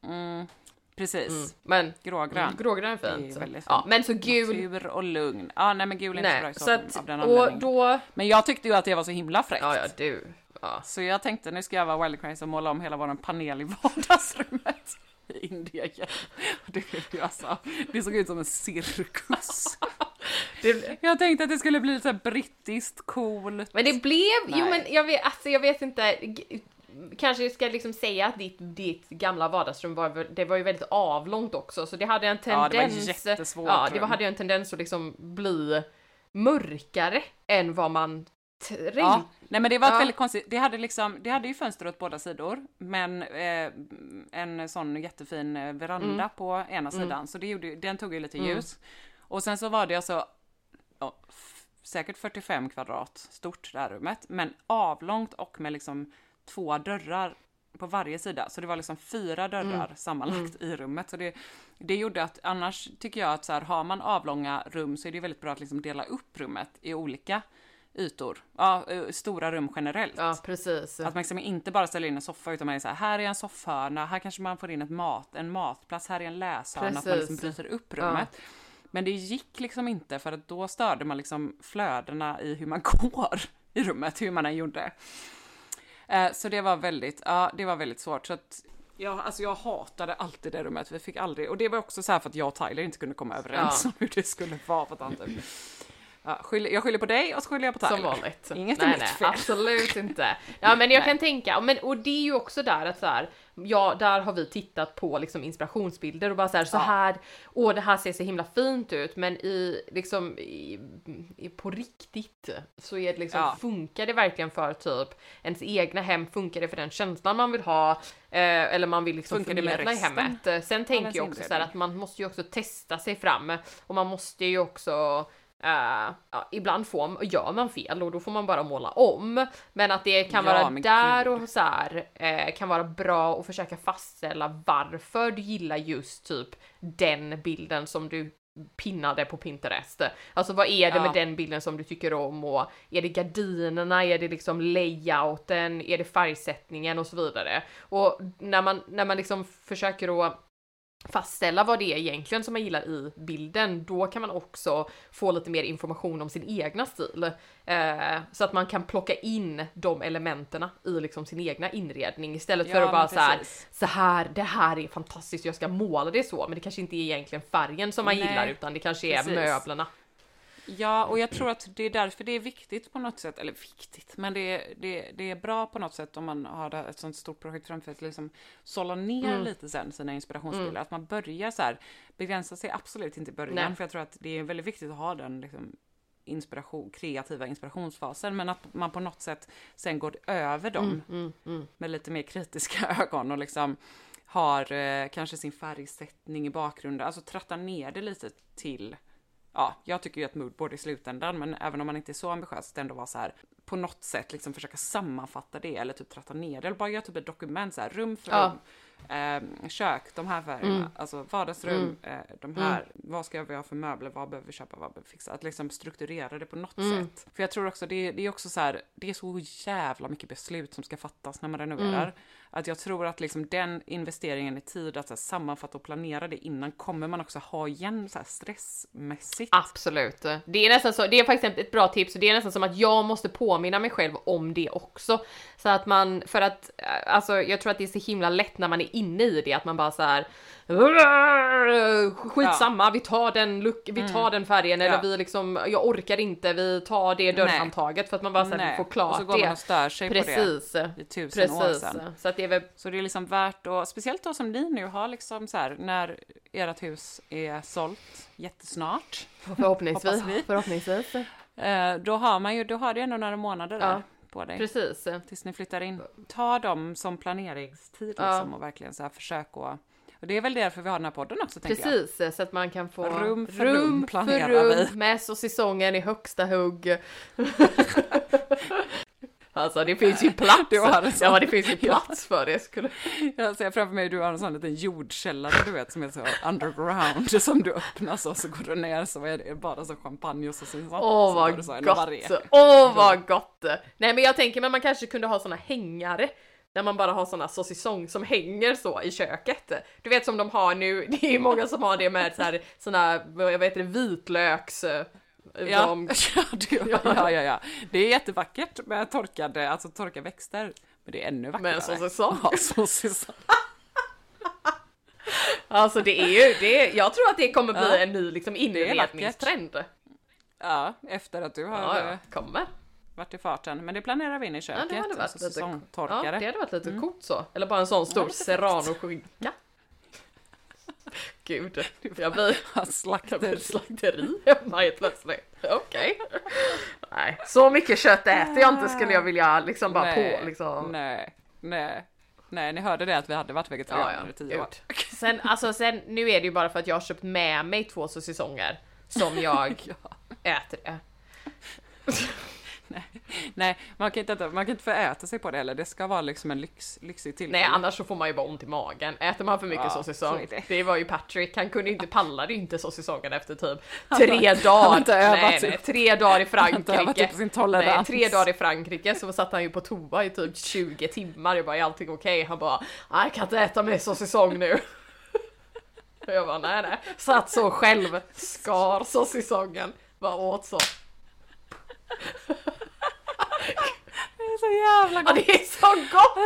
Mm, precis. Mm. Men grågrön. Grågrön är Det är fint. ja, fint. men så gul. Natur och lugn. Ja nej men gul är inte så bra Nej, i så att, av den och då. Men jag tyckte ju att det var så himla fräckt. Ja ja, du. Ja. Så jag tänkte nu ska jag vara wild crazy och måla om hela våran panel i vardagsrummet. I Indien. Det alltså, det såg ut som en cirkus. Det, Jag tänkte att det skulle bli så här brittiskt, coolt. men det blev, jo Nej. men jag vet, alltså jag vet inte. Kanske ska liksom säga att ditt, ditt gamla vardagsrum var, det var ju väldigt avlångt också så det hade en Ja, det var tendens. jättesvårt Ja, det var, hade ju en tendens att liksom bli mörkare än vad man tänkte. Ja, nej men det var Ja. väldigt konstigt, det hade liksom, det hade ju fönster åt båda sidor, men eh, en sån jättefin eh, veranda Mm. på ena sidan, så det gjorde, den tog ju lite ljus. Och sen så var det alltså, ja, säkert 45 kvadrat stort det här rummet, men avlångt och med liksom två dörrar på varje sida. Så det var liksom fyra dörrar sammanlagt i rummet. Så det, det gjorde att annars tycker jag att så här, har man avlånga rum så är det väldigt bra att liksom dela upp rummet i olika ytor. Ja, eh, stora rum generellt. Ja, precis. Att man liksom inte bara ställer in en soffa utan man är så här, här är en soffhörna, här kanske man får in ett mat, en matplats, här är en läshörna, att man liksom bryter upp rummet. Men det gick liksom inte för att då störde man liksom flödena i hur man går i rummet, hur man än gjorde. Eh, Så det var väldigt, ja det var väldigt svårt. Så att, ja, alltså jag hatade alltid det rummet, vi fick aldrig, och det var också så här för att jag och Tyler inte kunde komma överens Ja. om hur det skulle vara på tanten. Ja, skyller, jag skyller på dig och så skyller jag på Tyler. Som vanligt. Inget nej, är mitt nej, fel. absolut inte. Ja men jag kan tänka, men, och det är ju också där att så här, ja där har vi tittat på liksom inspirationsbilder och bara så här, så Ja. här, åh det här ser så himla fint ut men i liksom i, i, på riktigt så är det liksom, Ja. funkar det verkligen för typ ens egna hem, funkar det för den känslan man vill ha eh, eller man vill liksom Funkar det med förmedla i hemmet. Sen tänker jag också så här att man måste ju också testa sig fram och man måste ju också Eh, ja, ibland får, gör man fel och då får man bara måla om. Men att det kan Ja, vara där gud. och så här, eh, kan vara bra att försöka fastställa varför du gillar just typ den bilden som du pinnade på Pinterest. Alltså vad är det Ja. med den bilden som du tycker om och är det gardinerna, är det liksom layouten, är det färgsättningen och så vidare. Och när man, när man liksom försöker att fastställa vad det är egentligen som man gillar i bilden, då kan man också få lite mer information om sin egna stil. Eh, så att man kan plocka in de elementerna i liksom sin egna inredning istället för Ja, att bara så här, så här, det här är fantastiskt, jag ska måla det så, men det kanske inte är egentligen färgen som man Nej, gillar utan det kanske är precis. möblerna. Ja, och jag tror att det är därför det är viktigt på något sätt, eller viktigt, men det är, det, det är bra på något sätt om man har ett sånt stort projekt framför sig, att liksom sålla ner Mm. lite sen sina inspirationsbilder. Att man börjar så här, begränsa sig absolut inte i början, Nej. för jag tror att det är väldigt viktigt att ha den liksom, inspiration, kreativa inspirationsfasen, men att man på något sätt sen går över dem Mm, med lite mer kritiska ögon och liksom har eh, kanske sin färgsättning i bakgrunden, alltså trattar ner det lite till Ja, jag tycker ju att moodboard i slutändan, men även om man inte är så ambitiös, att ändå vara så här på något sätt liksom försöka sammanfatta det eller typ tratta ner det eller bara göra typ ett dokument så här rum för Ja. rum. Eh, kök, de här färgerna, Mm. alltså vardagsrum, eh, de här, vad ska vi ha för möbler, vad behöver vi köpa, vad behöver vi fixa? Att liksom strukturera det på något Mm. sätt. För jag tror också det, det är också så här, det är så jävla mycket beslut som ska fattas när man renoverar. Mm. Att jag tror att liksom den investeringen i tid, att här, sammanfatta och planera det innan, kommer man också ha igen så här stressmässigt. Absolut. Det är nästan så, det är faktiskt ett bra tips och det är nästan som att jag måste påminna mig själv om det också. Så att man, för att, eh, alltså jag tror att det är så himla lätt när man är inne i det att man bara så här. Skitsamma, vi tar den look, vi tar den färgen eller Mm. Ja. vi liksom, jag orkar inte, vi tar det dörrhandtaget för att man bara så här, Nej. får klart Och så går det. man och stör sig på det Precis. i tusen år Precis. sedan. Så att det är väl Så det är liksom värt att, speciellt då som ni nu har liksom så här, när ert hus är sålt jättesnart, förhoppningsvis. Vi. förhoppningsvis. eh, då har man ju, då har du ändå några månader där Ja. På dig. Precis. Tills ni flyttar in. Ta dem som planeringstid Ja. liksom och verkligen så här försök att, och det är väl därför vi har den här podden också tänker jag. Precis, så att man kan få Rum för rum planerar rum vi. med så säsongen i högsta hugg. alltså det finns ju plats. Du har en sån. Ja, det finns ju plats för det. Skulle... Jag ser framför mig, du har en sån liten jordkällare du vet som är så underground som du öppnar så, så går du ner så är det bara så champagne och så syns Åh det vad gott! Åh vad gott! Nej men jag tänker men man kanske kunde ha såna hängare. Där man bara har såna saucisson som hänger så i köket. Du vet som de har nu, det är ju många som har det med så här, såna, vad heter det, vitlöks... Ja. de- Ja, du, ja, ja, ja. Det är jättevackert med torkade, alltså torkade växter. Men det är ännu vackrare. Med en saucisson. Ja, saucisson. Alltså det är ju, det är, jag tror att det kommer bli Ja. en ny liksom inredningstrend. Ja, efter att du har Ja, eh, ja, kommer. varit i farten. Men det planerar vi in i Ja, köket. det hade varit så lite, ja, det hade varit lite coolt så. Eller bara en sån stor lite serrano-skinka. Gud, jag blir, jag blir Slakter. slakteri hemma helt plötsligt. Okej. Nej, så mycket kött äter jag inte skulle jag vilja liksom bara på liksom. Nej, nej. Nej, ni hörde det att vi hade varit Ja, vegetarianer ja, i tio år. Sen, alltså sen, nu är det ju bara för att jag har köpt med mig två säsonger som jag äter det. Nej, man kan, inte, man kan inte få äta sig på det heller. Det ska vara liksom en lyx, lyxig tillfälle. Nej annars så får man ju bara ont i magen. Äter man för mycket Ja, saucisson. så Det. det. var ju Patrick, han kunde inte pallade ju inte saucissongen efter typ tre dagar. inte övat nej, typ. nej, tre dagar i har inte övat Frankrike. upp sin tolerans. Nej, tre dagar i Frankrike så satt han ju på toa i typ 20 timmar. Jag bara, är allting okej? Han bara, "Nej, jag kan inte äta mer saucisson nu. Och jag bara, nej nej. Satt så själv, skar saucissongen, bara åt så. Det är så jävla Ja gott. det är så gott!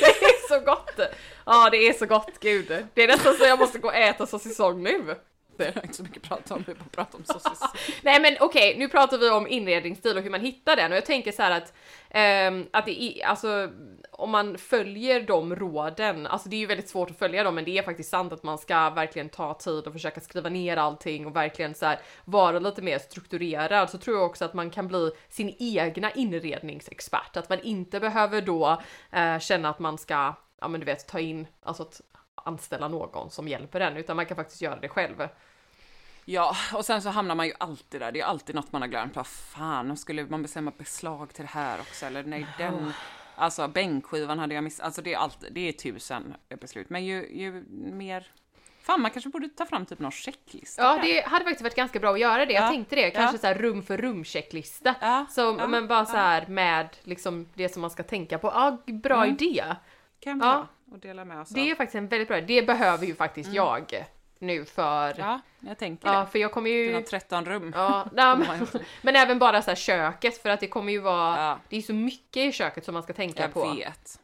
Det är så gott! Ja det är så gott, gud. Det är nästan så jag måste gå och äta saucisson nu. Det är inte så mycket att prata om, vi bara pratar om saucisson. Nej men okej, nu pratar vi om inredningsstil och hur man hittar den och jag tänker så här att, ehm, att det är, alltså om man följer de råden, alltså det är ju väldigt svårt att följa dem men det är faktiskt sant att man ska verkligen ta tid och försöka skriva ner allting och verkligen så här vara lite mer strukturerad så tror jag också att man kan bli sin egna inredningsexpert, att man inte behöver då eh, känna att man ska, ja men du vet ta in, alltså att anställa någon som hjälper en utan man kan faktiskt göra det själv. Ja, och sen så hamnar man ju alltid där. Det är alltid något man har glömt. Vad fan, skulle man bestämma beslag till det här också? Eller nej, den... Alltså bänkskivan hade jag missat. Alltså det är alltid, det är tusen beslut. Men ju, ju mer... Fan, man kanske borde ta fram typ någon checklista. Ja, det hade faktiskt varit ganska bra att göra det. Jag Ja. tänkte det, kanske Ja. så här rum för rum checklista. Ja, Så, ja, men bara så här med liksom det som man ska tänka på. Ja, bra idé. kan ha och dela med oss av. Det är faktiskt en väldigt bra idé. Det behöver ju faktiskt jag nu för... Ja, jag tänker Ja, det. för jag kommer ju... har 13 rum. Ja, nej, men, men även bara så här köket för att det kommer ju vara... Ja. Det är så mycket i köket som man ska tänka Jag på. vet.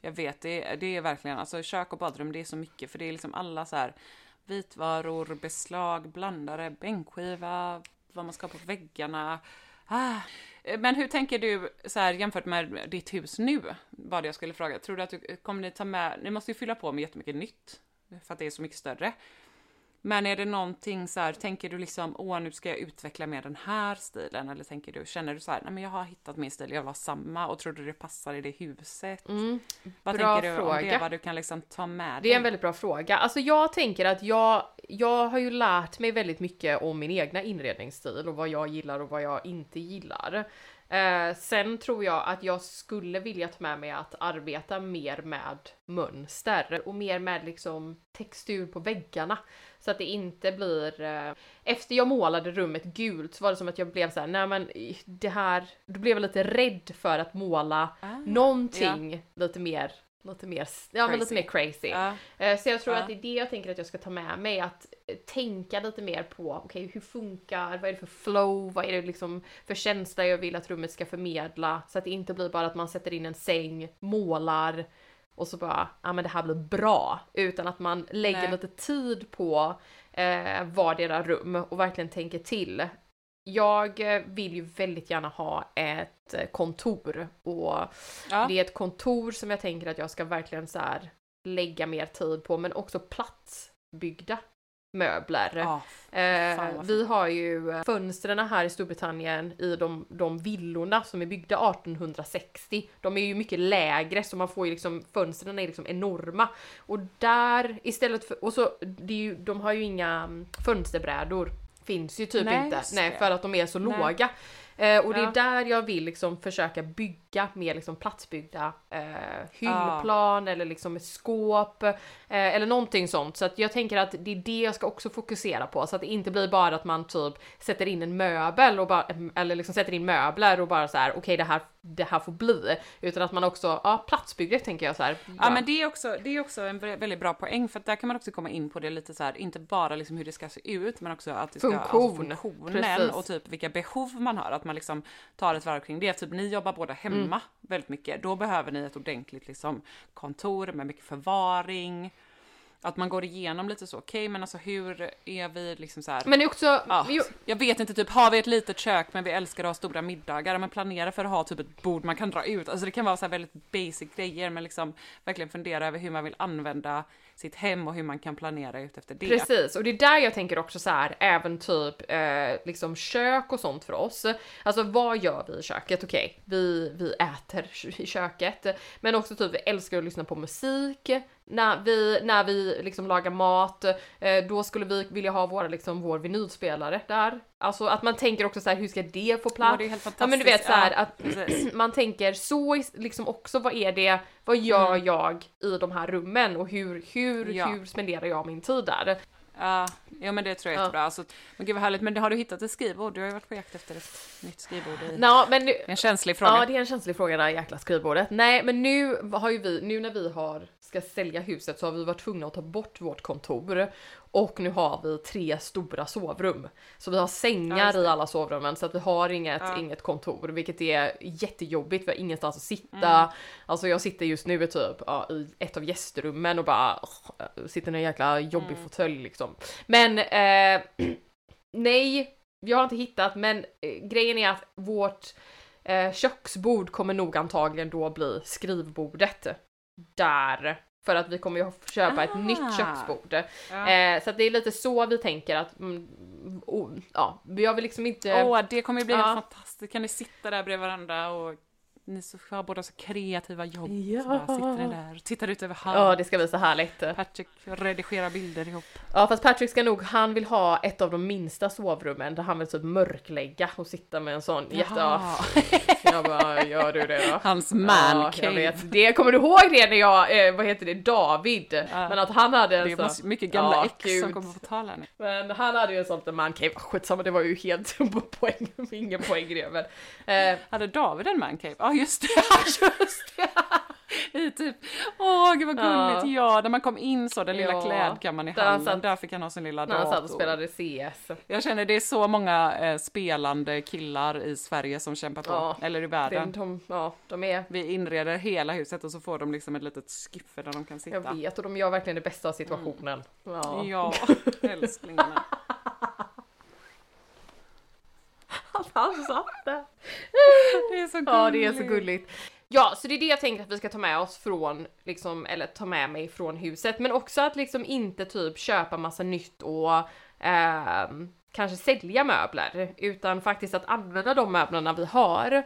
Jag vet, det är, det är verkligen, alltså kök och badrum, det är så mycket, för det är liksom alla så här vitvaror, beslag, blandare, bänkskiva, vad man ska ha på väggarna. Ah. Men hur tänker du så här jämfört med ditt hus nu? Var det jag skulle fråga. Tror du att du kommer ni ta med, ni måste ju fylla på med jättemycket nytt för att det är så mycket större. Men är det någonting så här, tänker du liksom, åh nu ska jag utveckla mer den här stilen? Eller tänker du, känner du så här, nej men jag har hittat min stil, jag vill ha samma och tror du det passar i det huset? vad Mm, bra tänker du om det, fråga. vad du kan liksom ta med Det är en dig? väldigt bra fråga. Alltså jag tänker att jag, jag har ju lärt mig väldigt mycket om min egna inredningsstil och vad jag gillar och vad jag inte gillar. Eh, sen tror jag att jag skulle vilja ta med mig att arbeta mer med mönster och mer med liksom textur på väggarna. Så att det inte blir... Eh, efter jag målade rummet gult så var det som att jag blev så här, nej men det här... Då blev jag lite rädd för att måla Ah, någonting lite mer lite mer, ja, men lite mer crazy. Eh, Så jag tror Ja. att det är det jag tänker att jag ska ta med mig, att eh, tänka lite mer på, okej hur funkar, vad är det för flow, vad är det liksom för känsla jag vill att rummet ska förmedla, så att det inte blir bara att man sätter in en säng, målar och så bara, ja men det här blir bra, utan att man lägger Nej. lite tid på eh, vardera rum och verkligen tänker till. Jag vill ju väldigt gärna ha ett kontor och Ja. det är ett kontor som jag tänker att jag ska verkligen så här lägga mer tid på, men också platsbyggda möbler. Ja, Eh, vi har ju fönstren här i Storbritannien i de, de villorna som är byggda 1860. De är ju mycket lägre så man får ju liksom, fönstren är liksom enorma. Och där istället för, och så, det är ju, de har ju inga mm, fönsterbrädor. Finns ju typ Nej, inte. Nej, för att de är så Nej. låga. Eh, och det är Ja. där jag vill liksom försöka bygga mer liksom platsbyggda eh, hyllplan eller liksom skåp eh, eller någonting sånt. Så att jag tänker att det är det jag ska också fokusera på så att det inte blir bara att man typ sätter in en möbel och bara, eller liksom sätter in möbler och bara så här okej det här det här får bli utan att man också, ja platsbygget tänker jag så här. Ja men det är också, det är också en vä- väldigt bra poäng för att där kan man också komma in på det lite så här, inte bara liksom hur det ska se ut men också att det ska, Funktion. Alltså funktionen Precis. och typ vilka behov man har, att man liksom tar ett varv kring det. Typ ni jobbar båda hemma Mm. väldigt mycket, då behöver ni ett ordentligt liksom kontor med mycket förvaring. Att man går igenom lite så, okej men alltså hur är vi liksom så här. Men det är också, Ja, jo, jag vet inte, typ har vi ett litet kök men vi älskar att ha stora middagar, men planera för att ha typ ett bord man kan dra ut. Alltså det kan vara så här väldigt basic grejer, men liksom verkligen fundera över hur man vill använda sitt hem och hur man kan planera ut efter det. Precis, och det är där jag tänker också så här, även typ eh, liksom kök och sånt för oss. Alltså vad gör vi i köket? Okej, vi, vi äter i köket, men också typ vi älskar att lyssna på musik. När vi, när vi liksom lagar mat, eh, då skulle vi vilja ha våra, liksom, vår vinylspelare där. Alltså att man tänker också så här, hur ska det få plats? Ja, det är helt Ja men du vet fantastiskt. så här Ja, att precis. man tänker så liksom också vad är det, vad gör Mm. jag i de här rummen och hur, hur, Ja. hur spenderar jag min tid där? Ja, ja men det tror jag är Ja. jättebra. Alltså, men gud vad härligt, men har du hittat ett skrivbord? Du har ju varit på jakt efter ett nytt skrivbord i... Nå, men nu, en känslig fråga. Ja, det är en känslig fråga det här jäkla skrivbordet. Nej, men nu har ju vi, nu när vi har, ska sälja huset så har vi varit tvungna att ta bort vårt kontor och nu har vi tre stora sovrum. Så vi har sängar i alla sovrummen så att vi har inget, Ja. inget kontor, vilket är jättejobbigt. Vi har ingenstans att sitta. Mm. Alltså jag sitter just nu i typ ja, i ett av gästrummen och bara åh, sitter i en jäkla jobbig Mm. fåtölj liksom. Men eh, nej, jag har inte hittat, men eh, grejen är att vårt eh, köksbord kommer nog antagligen då bli skrivbordet där. För att vi kommer ju köpa ett Ah. nytt köksbord. Ja. Eh, så det är lite så vi tänker att, mm, oh, ja, jag vill liksom inte... Åh, det kommer ju bli Ja. helt fantastiskt. Kan ni sitta där bredvid varandra och ni så, har båda så kreativa jobb. Ja. Så bara sitter ni där och tittar ut över havet. Ja, det ska bli så härligt. Patrick redigerar bilder ihop. Ja, fast Patrick ska nog, han vill ha ett av de minsta sovrummen där han vill typ mörklägga och sitta med en sån jätte... Ja. Jag bara, gör du det då? Hans man Ja, jag cave. vet. Det, kommer du ihåg det när jag, eh, vad heter det, David? Men att han hade en Det är sån... mass- mycket gamla Ja, ex som gud. kommer på tal här nu. Men han hade ju en sån liten mancave, skitsamma det var ju helt poäng, ingen poäng i det men. Eh, Hade David en mancave? Ja just det, just det! I typ, åh gud vad gulligt, ja, när man kom in så, den lilla Ja. klädkammaren i handen, satt- där fick han ha sin lilla när han satt och dator. spelade CS. Jag känner det är så många eh, spelande killar i Sverige som kämpar på, Ja, eller i De, världen. de, ja, de är, Vi inreder hela huset och så får de liksom ett litet skyffe där de kan sitta. jag vet och de gör verkligen det bästa av situationen. Ja. Ja, älsklingarna. Han satt där. Det är så gulligt. Ja, det är så gulligt. Ja, så det är det jag tänker att vi ska ta med oss från, liksom, eller ta med mig från huset, men också att liksom inte typ köpa massa nytt och ehm, kanske sälja möbler, utan faktiskt att använda de möblerna vi har,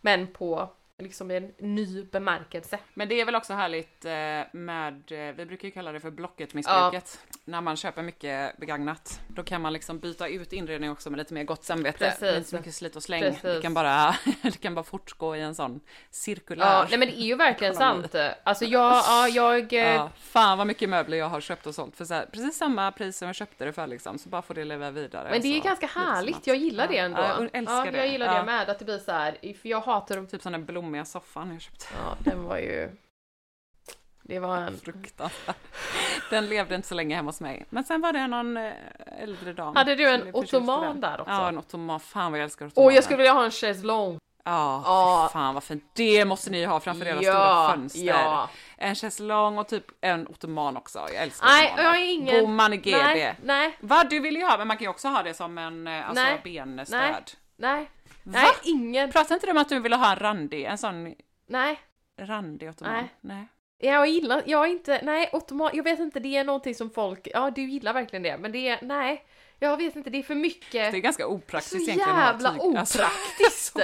men på liksom i en ny bemärkelse. Men det är väl också härligt eh, med, eh, vi brukar ju kalla det för Blocket-missbruket. När man köper mycket begagnat. Då kan man liksom byta ut inredning också med lite mer gott samvete. Precis. Med inte så mycket slit och släng. Precis. Det kan, bara, det kan bara fortgå i en sån cirkulär. Ja, nej men det är ju verkligen sant. Alltså jag, ja, jag... eh, Ja, fan vad mycket möbler jag har köpt och sålt för så här, precis samma pris som jag köpte det för liksom, så bara får det leva vidare. Men det är så. ganska härligt, jag gillar ja, det ändå. Ja, jag älskar ja, det. Jag gillar ja. det med, att det blir så här, för jag hatar dem. Typ som den blommiga soffan jag köpte. Ja, den var ju... Det var en... Fruktansvärt. Den levde inte så länge hemma hos mig. Men sen var det någon eh, äldre dam. Hade du en ottoman där också? Ja, en ottoman. Fan vad jag älskar ottomaner. Åh, jag skulle vilja ha en chaiselong. Ja, Ja. fy fan vad fint. Det måste ni ha framför era Ja, stora fönster. ja. En chaiselong och typ en ottoman också. Jag älskar Nej, ottomaner. jag är ingen... God man i GB. Nej, nej, Va, du vill ju ha, men man kan ju också ha det som en eh, alltså, Nej, benstöd. nej. nej. Va? Nej, ingen... Pratade inte du om att du ville ha en randig, en sån Nej. randig ottoman? Nej. nej. Jag gillar, jag är inte, nej, ottoman, jag vet inte, det är någonting som folk, ja du gillar verkligen det, men det är, nej, jag vet inte, det är för mycket. Det är ganska så opraktiskt egentligen att ha jävla tyg- alltså- opraktiskt!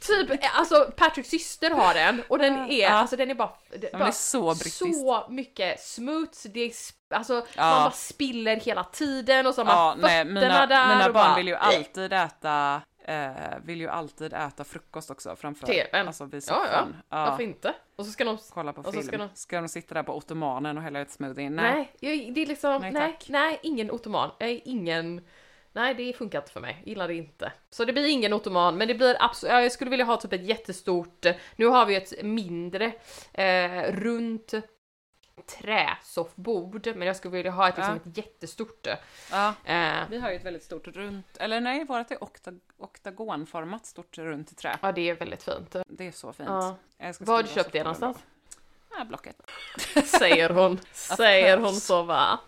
typ, alltså Patricks syster har den och den är, Ja. alltså den är bara, det, bara är så så mycket smuts, det är, alltså Ja. man bara spiller hela tiden och så har Ja, man nej, fötterna mina, där mina barn bara, vill ju alltid äta eh, vill ju alltid äta frukost också framför TVn. alltså vid Ja, soffan. ja, varför inte? Och så ska de, Kolla på film. ska Ska, de- de sitta där på ottomanen och hälla ut smoothie? Nej. nej, jag, det är liksom, Nej, nej, nej, ingen ottoman, nej, ingen Nej, det funkar inte för mig. Gillar det inte. Så det blir ingen ottoman, men det blir absolut, ja, jag skulle vilja ha typ ett jättestort, nu har vi ett mindre, eh, runt träsoffbord, men jag skulle vilja ha ett, liksom, Ja. ett jättestort. Ja. Eh, Vi har ju ett väldigt stort runt, eller nej, vårt är okta, oktagonformat stort runt trä. ja, det är väldigt fint. Det är så fint. Ja. Var har du köpt det någonstans? Ja, Blocket. Säger hon. Säger hon så va?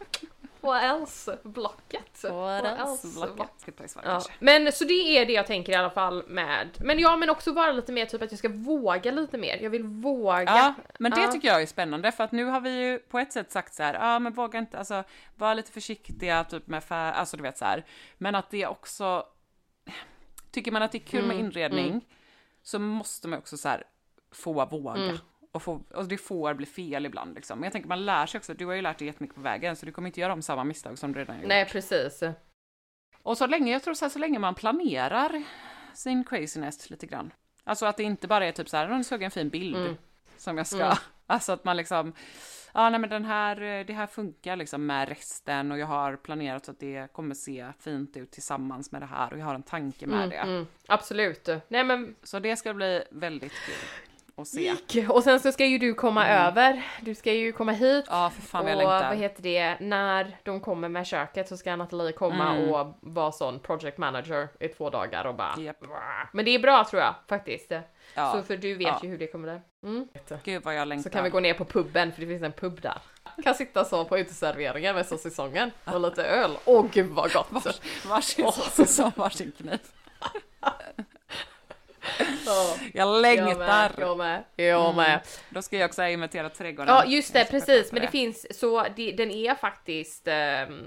What else? Blocket. What else? Blocket. Blocket. Ska ta i Sverige Ja. Men så det är det jag tänker i alla fall med. Men ja, men också vara lite mer typ att jag ska våga lite mer. Jag vill våga. Ja, men det Ja. tycker jag är spännande för att nu har vi ju på ett sätt sagt så här, ja men våga inte, alltså var lite försiktiga typ med färg, alltså du vet så här. Men att det också, tycker man att det är kul med Mm, inredning så måste man också så här få våga. Mm. Och, få, och det får bli fel ibland liksom. Men jag tänker man lär sig också, du har ju lärt dig jättemycket på vägen så du kommer inte göra om samma misstag som du redan gjort. Nej, precis. Och så länge, jag tror så, här, så länge man planerar sin craziness lite grann. Alltså att det inte bara är typ så här, nu såg jag en fin bild Mm. som jag ska, Mm. alltså att man liksom, ja nej men den här, eh, det här funkar liksom med resten och jag har planerat så att det kommer se fint ut tillsammans med det här och jag har en tanke med Mm, det. mm, absolut. Nej men Så det ska bli väldigt kul att se. och sen så ska ju du komma över. Du ska ju komma hit. Ja, för fan och jag längtar. vad heter det, när de kommer med köket så ska Nathalie komma Mm. och vara sån project manager i två dagar och bara Japp. Men det är bra tror jag faktiskt. Ja. Så för du vet Ja. ju hur det kommer bli. Mm. Gud vad jag längtar. Så kan vi gå ner på puben för det finns en pub där. Kan sitta så på uteserveringen med så säsongen och lite öl. Åh gud vad gott! Varsin Åh. sås som varsin kniv. Ja. Jag längtar. Jag med, jag med. Mm. Då ska jag också inventera trädgården. Ja just det, precis. Men det finns så det, den är faktiskt eh,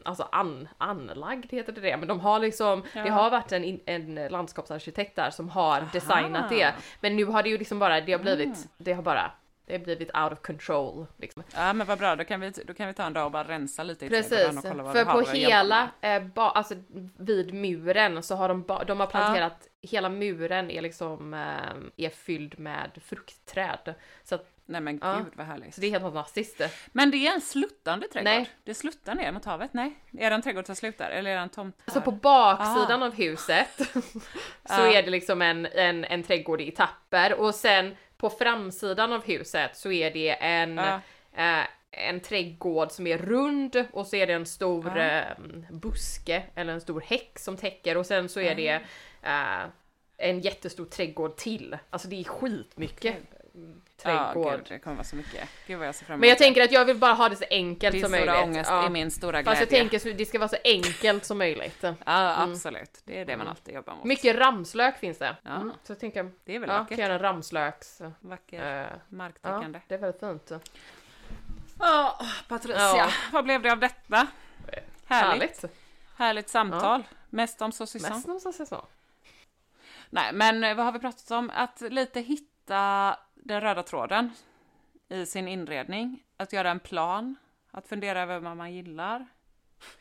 alltså an, anlagd heter det det. Men de har liksom, Ja. det har varit en, en landskapsarkitekt där som har designat det. Men nu har det ju liksom bara, det har blivit, Mm. det har bara, det har blivit out of control. Liksom. Ja men vad bra, då kan vi, då kan vi ta en dag och bara rensa lite i Precis, och kolla vad för på hela, eh, ba, alltså vid muren så har de, ba, de har planterat, hela muren är liksom, eh, är fylld med fruktträd. Så, att, Nej men ja. gud vad härligt. så det är helt fantastiskt. Men det är en sluttande trädgård? Nej. Det sluttar ner mot havet? Nej. Är det en trädgård som slutar? Eller är det en tomt? Så här? på baksidan av huset så Ja. är det liksom en, en, en trädgård i etapper och sen på framsidan av huset så är det en, Ja. eh, en trädgård som är rund och så är det en stor Ja. eh, buske eller en stor häck som täcker och sen så är det eh, en jättestor trädgård till. Alltså det är skitmycket mm, Ja, trädgård. gud, det kommer vara så mycket. Gud vad jag ser fram emot Men jag tänker att jag vill bara ha det så enkelt Din som stora möjligt. ångest Ja. är min stora Fast glädje. jag tänker så det ska vara så enkelt som möjligt. Ja, Mm. absolut. Det är det man alltid jobbar mot. Mycket ramslök finns det. Ja. Mm. Så jag tänker, Det är väl ja, vackert. kan göra en ramslöks... Vacker, eh, ja, marktäckande. det är väldigt fint. Ja, Patricia, Ja. vad blev det av detta? Härligt. Härligt. Härligt samtal. Mest om saucisson. Mest om saucisson. Nej, men eh, vad har vi pratat om? Att lite hitta hitta den röda tråden i sin inredning, att göra en plan, att fundera över vad man gillar.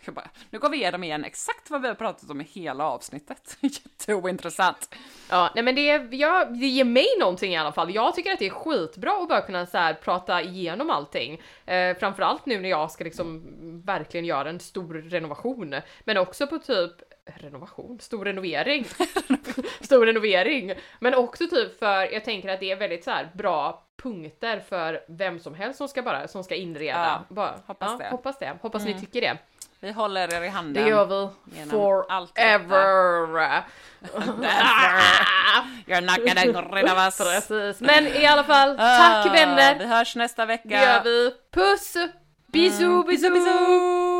Jag bara, nu går vi igenom igen exakt vad vi har pratat om i hela avsnittet. Jätteointressant. Ja, nej men det, ja, det ger mig någonting i alla fall. Jag tycker att det är skitbra att bara kunna så här, prata igenom allting. Eh, framförallt nu när jag ska liksom verkligen göra en stor renovation. Men också på typ renovation, stor renovering. stor renovering. Men också typ för, jag tänker att det är väldigt så här bra punkter för vem som helst som ska bara, som ska inreda. Ja, bara, hoppas ja, det. Hoppas det. Hoppas ni tycker det. Vi håller er i handen. Det gör vi forever. You're not gonna get rid of us. Precis, men i alla fall, tack Ah, vänner. Vi hörs nästa vecka. Det gör vi. Puss! Bisou, bisou, bisou!